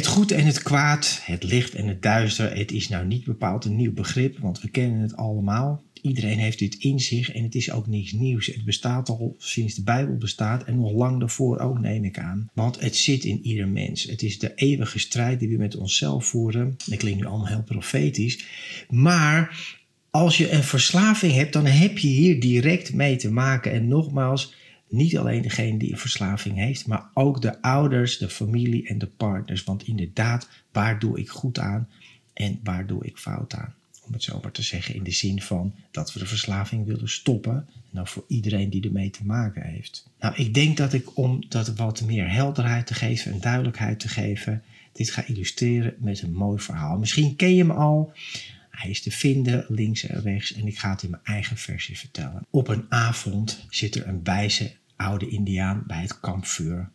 Het goed en het kwaad, het licht en het duister, het is nou niet bepaald een nieuw begrip, want we kennen het allemaal. Iedereen heeft dit in zich en het is ook niets nieuws. Het bestaat al sinds de Bijbel bestaat en nog lang daarvoor ook, neem ik aan. Want het zit in ieder mens. Het is de eeuwige strijd die we met onszelf voeren. Dat klinkt nu allemaal heel profetisch. Maar als je een verslaving hebt, dan heb je hier direct mee te maken. En nogmaals, niet alleen degene die een verslaving heeft, maar ook de ouders, de familie en de partners. Want inderdaad, waar doe ik goed aan en waar doe ik fout aan? Om het zo maar te zeggen, in de zin van dat we de verslaving willen stoppen. Nou, voor iedereen die ermee te maken heeft. Nou, ik denk dat ik om dat wat meer helderheid te geven en duidelijkheid te geven, dit ga illustreren met een mooi verhaal. Misschien ken je hem al. Hij is te vinden links en rechts en ik ga het in mijn eigen versie vertellen. Op een avond zit er een wijze oude indiaan bij het kampvuur.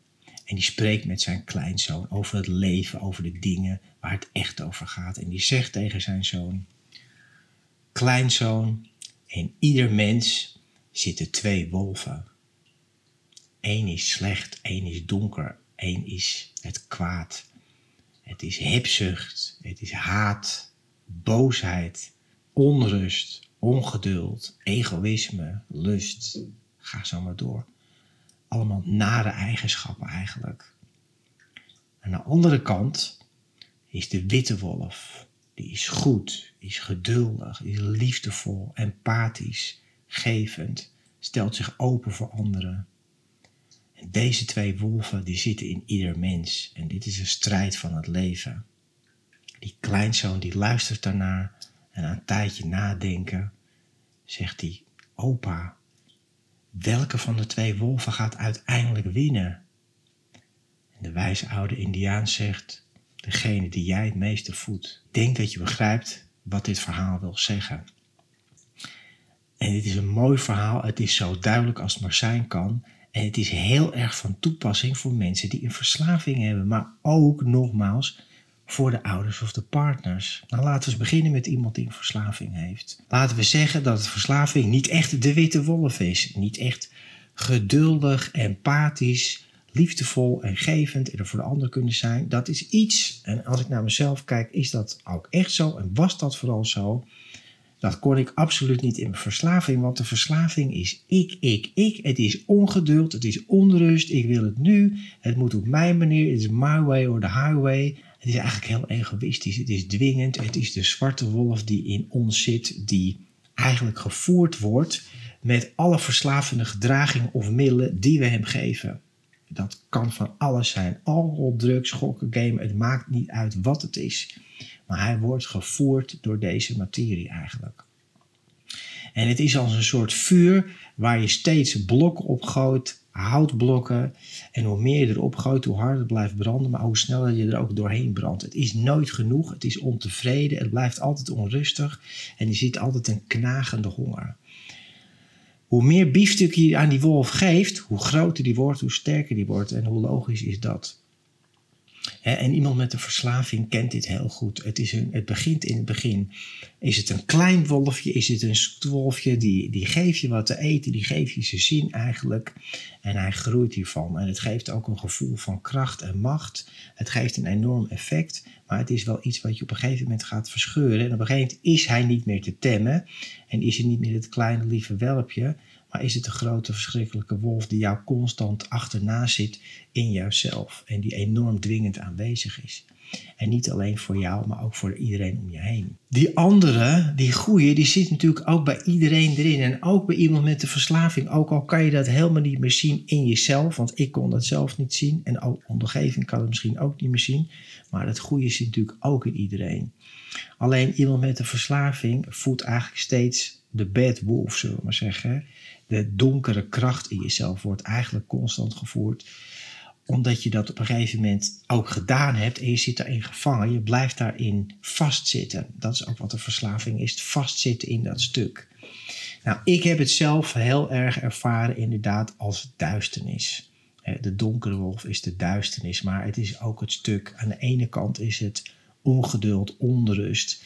En die spreekt met zijn kleinzoon over het leven, over de dingen waar het echt over gaat. En die zegt tegen zijn zoon: Kleinzoon, in ieder mens zitten twee wolven. Eén is slecht, één is donker, één is het kwaad. Het is hebzucht, het is haat, boosheid, onrust, ongeduld, egoïsme, lust. Ga zo maar door allemaal nare eigenschappen eigenlijk. Aan de andere kant is de witte wolf. Die is goed, is geduldig, is liefdevol, empathisch, gevend, stelt zich open voor anderen. En deze twee wolven die zitten in ieder mens en dit is een strijd van het leven. Die kleinzoon die luistert daarnaar en aan een tijdje nadenken zegt hij, opa, welke van de twee wolven gaat uiteindelijk winnen? En de wijze oude Indiaan zegt, degene die jij het meeste voedt. Denk dat je begrijpt wat dit verhaal wil zeggen. En dit is een mooi verhaal, het is zo duidelijk als het maar zijn kan. En het is heel erg van toepassing voor mensen die een verslaving hebben, maar ook nogmaals voor de ouders of de partners. Nou, laten we eens beginnen met iemand die een verslaving heeft. Laten we zeggen dat verslaving niet echt de witte wolf is. Niet echt geduldig, empathisch, liefdevol en gevend en er voor de ander kunnen zijn. Dat is iets, en als ik naar mezelf kijk, is dat ook echt zo en was dat vooral zo. Dat kon ik absoluut niet in mijn verslaving, want de verslaving is ik, ik, ik. Het is ongeduld, het is onrust, ik wil het nu, het moet op mijn manier, het is my way or the highway. Het is eigenlijk heel egoïstisch. Het is dwingend. Het is de zwarte wolf die in ons zit, die eigenlijk gevoerd wordt met alle verslavende gedragingen of middelen die we hem geven. Dat kan van alles zijn. Alcohol, drugs, gokken, game. Het maakt niet uit wat het is. Maar hij wordt gevoerd door deze materie eigenlijk. En het is als een soort vuur waar je steeds blokken op gooit houtblokken. En hoe meer je erop gooit, hoe harder het blijft branden, maar hoe sneller je er ook doorheen brandt. Het is nooit genoeg, het is ontevreden, het blijft altijd onrustig en je ziet altijd een knagende honger. Hoe meer biefstuk je aan die wolf geeft, hoe groter die wordt, hoe sterker die wordt en hoe logisch is dat en iemand met een verslaving kent dit heel goed. Het, is een, het begint in het begin. Is het een klein wolfje? Is het een wolfje? Die, die geeft je wat te eten, die geeft je zijn zin eigenlijk. En hij groeit hiervan. En het geeft ook een gevoel van kracht en macht. Het geeft een enorm effect. Maar het is wel iets wat je op een gegeven moment gaat verscheuren. En op een gegeven moment is hij niet meer te temmen. En is hij niet meer het kleine lieve welpje. Maar is het een grote verschrikkelijke wolf die jou constant achterna zit in jouzelf en die enorm dwingend aanwezig is. En niet alleen voor jou, maar ook voor iedereen om je heen. Die andere, die goeie, die zit natuurlijk ook bij iedereen erin. En ook bij iemand met de verslaving. Ook al kan je dat helemaal niet meer zien in jezelf. Want ik kon dat zelf niet zien. En ook omgeving kan het misschien ook niet meer zien. Maar het goede zit natuurlijk ook in iedereen. Alleen iemand met een verslaving voelt eigenlijk steeds de bad wolf, zullen we maar zeggen. De donkere kracht in jezelf wordt eigenlijk constant gevoerd omdat je dat op een gegeven moment ook gedaan hebt en je zit daarin gevangen. Je blijft daarin vastzitten. Dat is ook wat de verslaving is, vastzitten in dat stuk. Nou, ik heb het zelf heel erg ervaren inderdaad als duisternis. De donkere wolf is de duisternis, maar het is ook het stuk. Aan de ene kant is het ongeduld, onrust,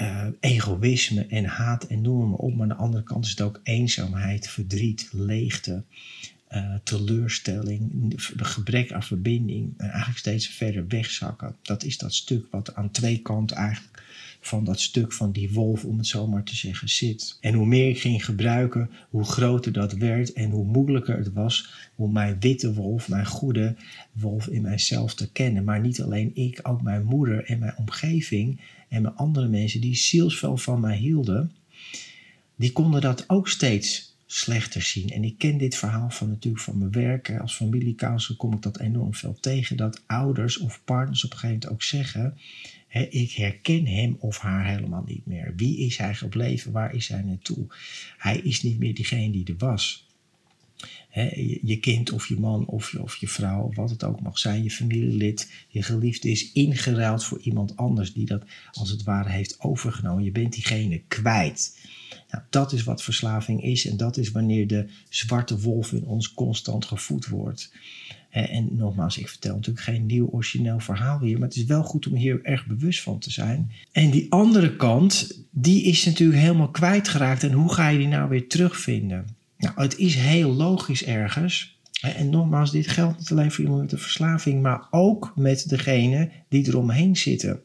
uh, egoïsme en haat en noem op. Maar aan de andere kant is het ook eenzaamheid, verdriet, leegte, uh, teleurstelling, gebrek aan verbinding. En eigenlijk steeds verder wegzakken. Dat is dat stuk wat aan twee kanten eigenlijk van dat stuk van die wolf, om het zo maar te zeggen, zit. En hoe meer ik ging gebruiken, hoe groter dat werd en hoe moeilijker het was om mijn witte wolf, mijn goede wolf in mijzelf te kennen. Maar niet alleen ik, ook mijn moeder en mijn omgeving en mijn andere mensen die zielsveel van mij hielden, die konden dat ook steeds slechter zien. En ik ken dit verhaal van natuurlijk van mijn werk. Als familiecounselor kom ik dat enorm veel tegen. Dat ouders of partners op een gegeven moment ook zeggen ik herken hem of haar helemaal niet meer. Wie is hij gebleven? Waar is hij naartoe? Hij is niet meer diegene die er was. je kind of je man of je, of je vrouw, wat het ook mag zijn, je familielid, je geliefde is ingeruild voor iemand anders die dat als het ware heeft overgenomen. Je bent diegene kwijt. Nou, dat is wat verslaving is en dat is wanneer de zwarte wolf in ons constant gevoed wordt. En nogmaals, ik vertel natuurlijk geen nieuw origineel verhaal hier, maar het is wel goed om hier erg bewust van te zijn. En die andere kant, die is natuurlijk helemaal kwijtgeraakt. En hoe ga je die nou weer terugvinden? Nou, het is heel logisch ergens. En nogmaals, dit geldt niet alleen voor iemand met een verslaving, maar ook met degene die eromheen zitten.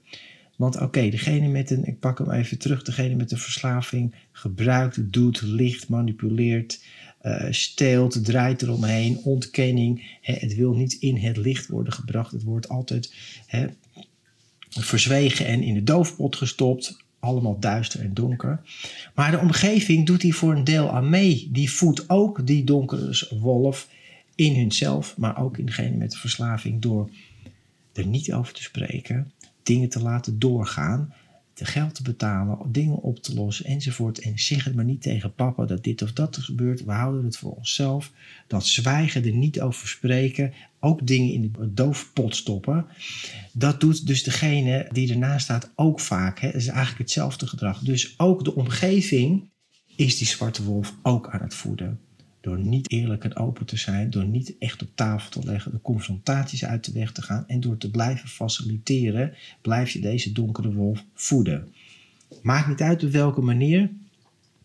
Want oké, degene met een, ik pak hem even terug, degene met een verslaving gebruikt, doet, licht, manipuleert, uh, steelt, draait eromheen, ontkenning. Hè, het wil niet in het licht worden gebracht. Het wordt altijd hè, verzwegen en in de doofpot gestopt. Allemaal duister en donker. Maar de omgeving doet hier voor een deel aan mee. Die voedt ook die donkere wolf in hunzelf, maar ook in degene met de verslaving door er niet over te spreken, dingen te laten doorgaan geld te betalen, dingen op te lossen enzovoort. En zeg het maar niet tegen papa dat dit of dat er gebeurt. We houden het voor onszelf. Dat zwijgen, er niet over spreken, ook dingen in de doofpot stoppen. Dat doet dus degene die ernaast staat ook vaak. Hè. Het is eigenlijk hetzelfde gedrag. Dus ook de omgeving is die zwarte wolf ook aan het voeden. Door niet eerlijk en open te zijn, door niet echt op tafel te leggen, de confrontaties uit de weg te gaan en door te blijven faciliteren, blijf je deze donkere wolf voeden. Maakt niet uit op welke manier,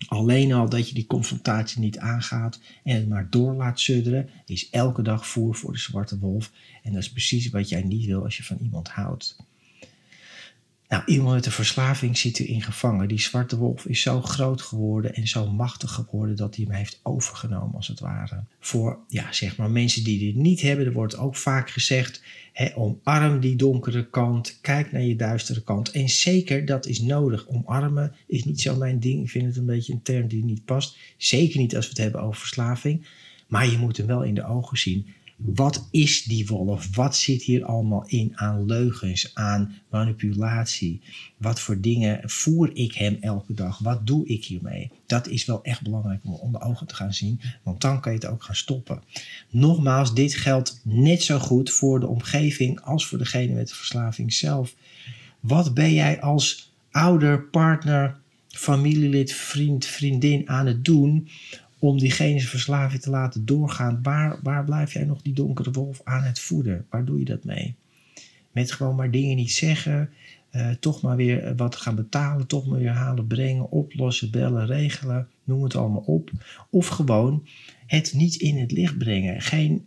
Alleen al dat je die confrontatie niet aangaat en het maar door laat sudderen, is elke dag voer voor de zwarte wolf. En dat is precies wat jij niet wil als je van iemand houdt. Nou, iemand met een verslaving zit erin gevangen. Die zwarte wolf is zo groot geworden en zo machtig geworden dat hij hem heeft overgenomen, als het ware. Voor ja, zeg maar mensen die dit niet hebben, er wordt ook vaak gezegd: hè, omarm die donkere kant, kijk naar je duistere kant. En zeker dat is nodig. Omarmen is niet zo mijn ding. Ik vind het een beetje een term die niet past. Zeker niet als we het hebben over verslaving. Maar je moet hem wel in de ogen zien. Wat is die wolf? Wat zit hier allemaal in aan leugens, aan manipulatie? Wat voor dingen voer ik hem elke dag? Wat doe ik hiermee? Dat is wel echt belangrijk om onder ogen te gaan zien, want dan kan je het ook gaan stoppen. Nogmaals, dit geldt net zo goed voor de omgeving als voor degene met de verslaving zelf. Wat ben jij als ouder, partner, familielid, vriend, vriendin aan het doen om diegene verslaving te laten doorgaan. Waar, waar blijf jij nog die donkere wolf aan het voeden? Waar doe je dat mee? Met gewoon maar dingen niet zeggen, uh, toch maar weer wat gaan betalen, toch maar weer halen, brengen, oplossen, bellen, regelen, noem het allemaal op. Of gewoon het niet in het licht brengen, geen,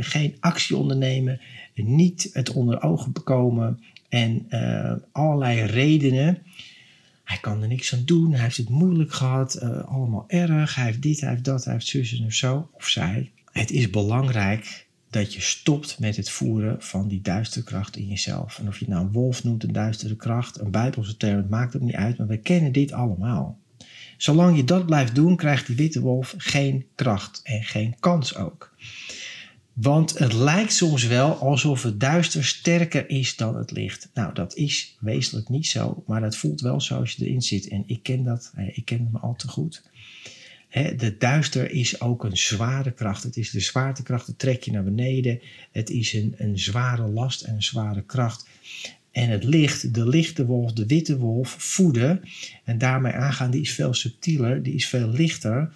geen actie ondernemen, niet het onder ogen bekomen en uh, allerlei redenen hij kan er niks aan doen. Hij heeft het moeilijk gehad. Uh, allemaal erg. Hij heeft dit, hij heeft dat, hij heeft zus en zo. Of zij. Het is belangrijk dat je stopt met het voeren van die duistere kracht in jezelf. En of je het nou een wolf noemt, een duistere kracht, een bijbelse term, het maakt ook niet uit, maar we kennen dit allemaal. Zolang je dat blijft doen, krijgt die witte wolf geen kracht en geen kans ook. Want het lijkt soms wel alsof het duister sterker is dan het licht. Nou, dat is wezenlijk niet zo, maar het voelt wel zo als je erin zit. En ik ken dat, ik ken het me al te goed. De duister is ook een zware kracht. Het is de zwaartekracht, dat trek je naar beneden. Het is een, een zware last en een zware kracht. En het licht, de lichte wolf, de witte wolf, voeden en daarmee aangaan, die is veel subtieler, die is veel lichter.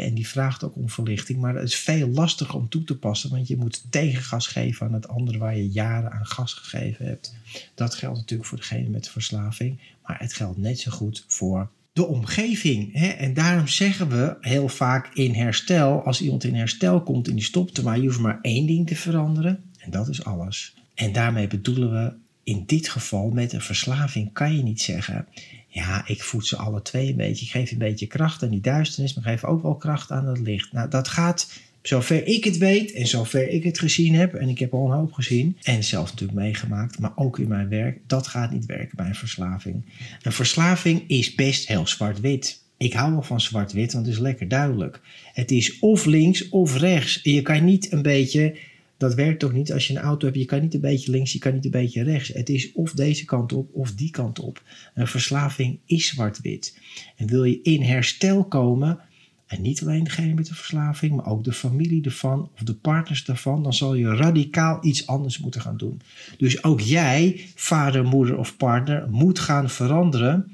En die vraagt ook om verlichting, maar het is veel lastiger om toe te passen, want je moet tegengas geven aan het andere waar je jaren aan gas gegeven hebt. Dat geldt natuurlijk voor degene met verslaving, maar het geldt net zo goed voor de omgeving. En daarom zeggen we heel vaak in herstel, als iemand in herstel komt en die stopt maar, je hoeft maar één ding te veranderen en dat is alles. En daarmee bedoelen we in dit geval met een verslaving kan je niet zeggen, ja, ik voed ze alle twee een beetje. Ik geef een beetje kracht aan die duisternis, maar geef ook wel kracht aan het licht. Nou, dat gaat, zover ik het weet en zover ik het gezien heb, en ik heb al een hoop gezien, en zelf natuurlijk meegemaakt, maar ook in mijn werk, dat gaat niet werken bij een verslaving. Een verslaving is best heel zwart-wit. Ik hou wel van zwart-wit, want het is lekker duidelijk. Het is of links of rechts. Je kan niet een beetje dat werkt toch niet als je een auto hebt. Je kan niet een beetje links, je kan niet een beetje rechts. Het is of deze kant op of die kant op. Een verslaving is zwart-wit. En wil je in herstel komen, en niet alleen degene met de verslaving, maar ook de familie ervan of de partners daarvan, dan zal je radicaal iets anders moeten gaan doen. Dus ook jij, vader, moeder of partner, moet gaan veranderen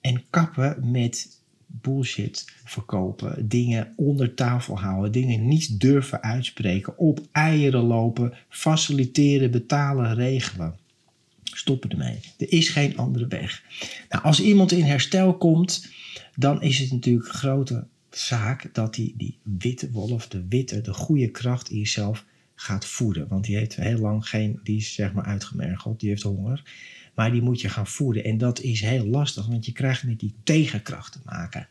en kappen met bullshit verkopen, dingen onder tafel houden, dingen niet durven uitspreken, op eieren lopen, faciliteren, betalen, regelen. Stoppen ermee. Er is geen andere weg. Nou, als iemand in herstel komt, dan is het natuurlijk een grote zaak dat die, die witte wolf, de witte, de goede kracht in jezelf gaat voeden. Want die heeft heel lang geen, die is zeg maar uitgemergeld, die heeft honger. Maar die moet je gaan voeden. En dat is heel lastig, want je krijgt met die tegenkracht te maken.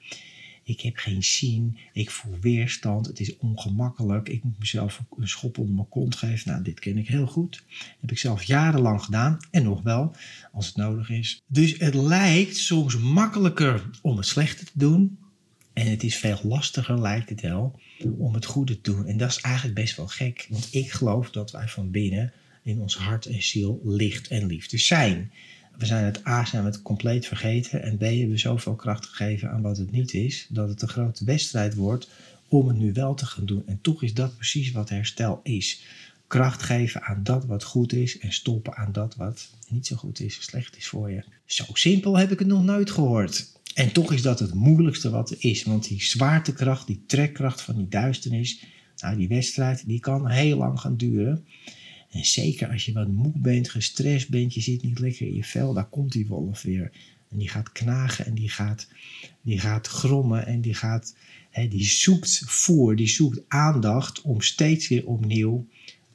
Ik heb geen zin, ik voel weerstand, het is ongemakkelijk. Ik moet mezelf een schop onder mijn kont geven. Nou, dit ken ik heel goed. Heb ik zelf jarenlang gedaan en nog wel, als het nodig is. Dus het lijkt soms makkelijker om het slechte te doen. En het is veel lastiger, lijkt het wel, om het goede te doen. En dat is eigenlijk best wel gek. Want ik geloof dat wij van binnen in ons hart en ziel licht en liefde zijn. We zijn het A zijn we het compleet vergeten en B hebben we zoveel kracht gegeven aan wat het niet is, dat het een grote wedstrijd wordt om het nu wel te gaan doen. En toch is dat precies wat herstel is. Kracht geven aan dat wat goed is en stoppen aan dat wat niet zo goed is, slecht is voor je. Zo simpel heb ik het nog nooit gehoord. En toch is dat het moeilijkste wat er is. Want die zwaartekracht, die trekkracht van die duisternis, nou die wedstrijd, die kan heel lang gaan duren. En zeker als je wat moe bent, gestrest bent, je zit niet lekker in je vel, daar komt die wolf weer. En die gaat knagen en die gaat, die gaat grommen en die, gaat, hè, die zoekt voer, die zoekt aandacht om steeds weer opnieuw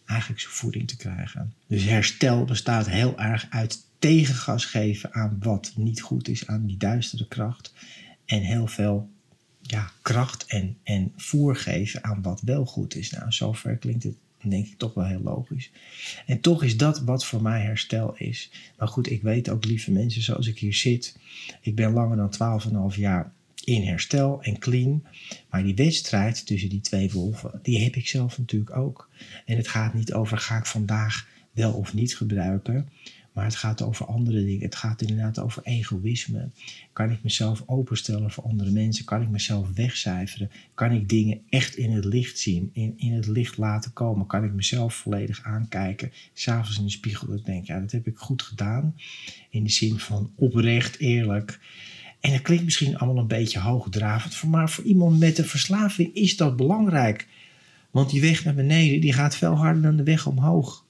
eigenlijk zijn voeding te krijgen. Dus herstel bestaat heel erg uit tegengas geven aan wat niet goed is, aan die duistere kracht. En heel veel ja, kracht en, en voer geven aan wat wel goed is. Nou, zover klinkt het denk ik toch wel heel logisch. En toch is dat wat voor mij herstel is. Maar goed, ik weet ook, lieve mensen, zoals ik hier zit. Ik ben langer dan 12,5 jaar in herstel en clean. Maar die wedstrijd tussen die twee wolven, die heb ik zelf natuurlijk ook. En het gaat niet over, ga ik vandaag wel of niet gebruiken. Maar het gaat over andere dingen. Het gaat inderdaad over egoïsme. Kan ik mezelf openstellen voor andere mensen? Kan ik mezelf wegcijferen? Kan ik dingen echt in het licht zien? In, in het licht laten komen? Kan ik mezelf volledig aankijken? S'avonds in de spiegel dat ik denk, ja, dat heb ik goed gedaan. In de zin van oprecht, eerlijk. En dat klinkt misschien allemaal een beetje hoogdravend. Maar voor iemand met een verslaving is dat belangrijk. Want die weg naar beneden die gaat veel harder dan de weg omhoog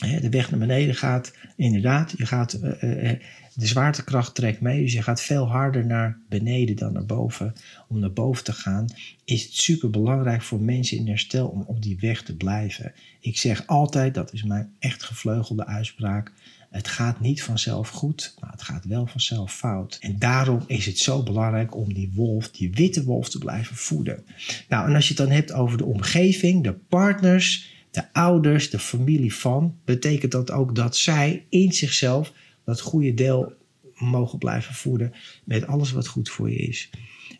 de weg naar beneden gaat, inderdaad, je gaat, eh, eh, eh, de zwaartekracht trekt mee, dus je gaat veel harder naar beneden dan naar boven. Om naar boven te gaan is het super belangrijk voor mensen in herstel om op die weg te blijven. Ik zeg altijd, dat is mijn echt gevleugelde uitspraak, het gaat niet vanzelf goed, maar het gaat wel vanzelf fout. En daarom is het zo belangrijk om die wolf, die witte wolf, te blijven voeden. Nou, en als je het dan hebt over de omgeving, de partners, de ouders, de familie van, betekent dat ook dat zij in zichzelf dat goede deel mogen blijven voeden met alles wat goed voor je is.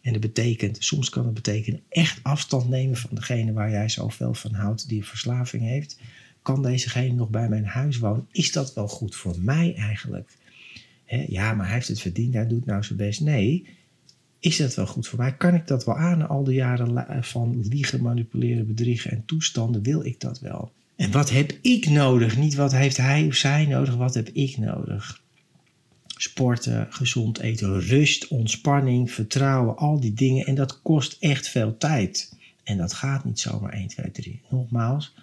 En dat betekent, soms kan het betekenen echt afstand nemen van degene waar jij zoveel van houdt, die verslaving heeft. Kan dezegene nog bij mijn huis wonen? Is dat wel goed voor mij eigenlijk? ja, maar hij heeft het verdiend, hij doet nou zijn best. Nee, is dat wel goed voor mij? Kan ik dat wel aan? Al die jaren van liegen, manipuleren, bedriegen en toestanden, wil ik dat wel? En wat heb ik nodig? Niet wat heeft hij of zij nodig, wat heb ik nodig? Sporten, gezond eten, rust, ontspanning, vertrouwen, al die dingen. En dat kost echt veel tijd. En dat gaat niet zomaar 1, 2, 3. Nogmaals,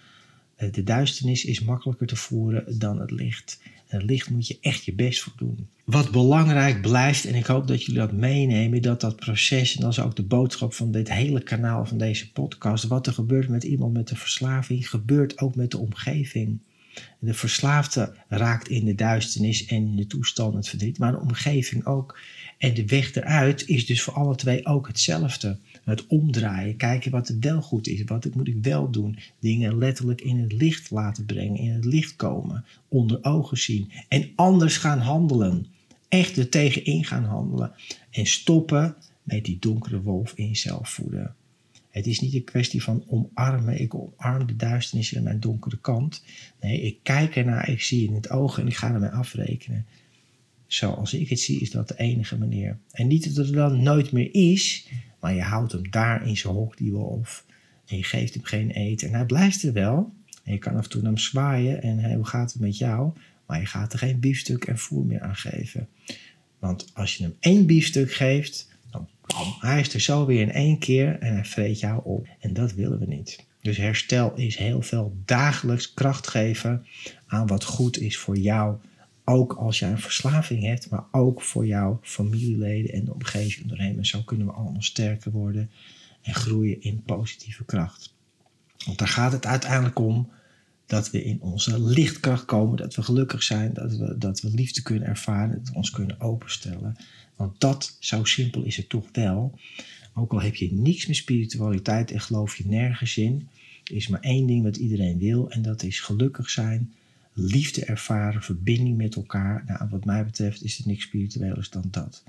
eh, de duisternis is makkelijker te voeren dan het licht. En licht moet je echt je best voor doen. Wat belangrijk blijft, en ik hoop dat jullie dat meenemen, dat dat proces, en dat is ook de boodschap van dit hele kanaal, van deze podcast, wat er gebeurt met iemand met een verslaving, gebeurt ook met de omgeving. De verslaafde raakt in de duisternis en in de toestand het verdriet, maar de omgeving ook. En de weg eruit is dus voor alle twee ook hetzelfde. Het omdraaien, kijken wat er wel goed is, wat moet ik wel doen. Dingen letterlijk in het licht laten brengen, in het licht komen, onder ogen zien. En anders gaan handelen. Echt er tegenin gaan handelen. En stoppen met die donkere wolf in jezelf voeden. Het is niet een kwestie van omarmen. Ik omarm de duisternis in mijn donkere kant. Nee, ik kijk ernaar, ik zie in het oog en ik ga ermee afrekenen. Zoals ik het zie, is dat de enige manier. En niet dat het dan nooit meer is, maar je houdt hem daar in zijn hok, die wolf. En je geeft hem geen eten. En hij blijft er wel. En je kan af en toe naar hem zwaaien en hij, hoe gaat het met jou? Maar je gaat er geen biefstuk en voer meer aan geven. Want als je hem één biefstuk geeft, dan hij is er zo weer in één keer en hij vreet jou op. En dat willen we niet. Dus herstel is heel veel dagelijks kracht geven aan wat goed is voor jou. Ook als je een verslaving hebt, maar ook voor jouw familieleden en de omgeving doorheen. En zo kunnen we allemaal sterker worden en groeien in positieve kracht. Want daar gaat het uiteindelijk om dat we in onze lichtkracht komen, dat we gelukkig zijn, dat we, dat we liefde kunnen ervaren, dat we ons kunnen openstellen. Want dat, zo simpel is het toch wel. Ook al heb je niks met spiritualiteit en geloof je nergens in, is maar één ding wat iedereen wil en dat is gelukkig zijn, liefde ervaren, verbinding met elkaar. Nou, wat mij betreft is het niks spiritueels dan dat.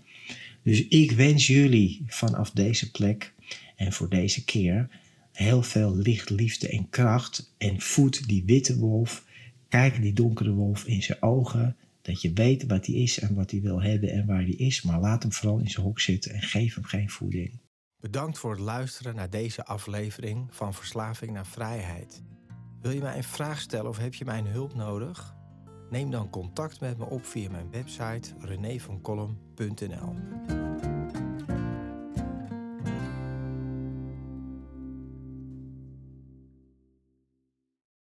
Dus ik wens jullie vanaf deze plek en voor deze keer heel veel licht, liefde en kracht. En voed die witte wolf. Kijk die donkere wolf in zijn ogen. Dat je weet wat hij is en wat hij wil hebben en waar hij is. Maar laat hem vooral in zijn hok zitten en geef hem geen voeding. Bedankt voor het luisteren naar deze aflevering van Verslaving naar Vrijheid. Wil je mij een vraag stellen of heb je mijn hulp nodig? Neem dan contact met me op via mijn website renévancolum.nl.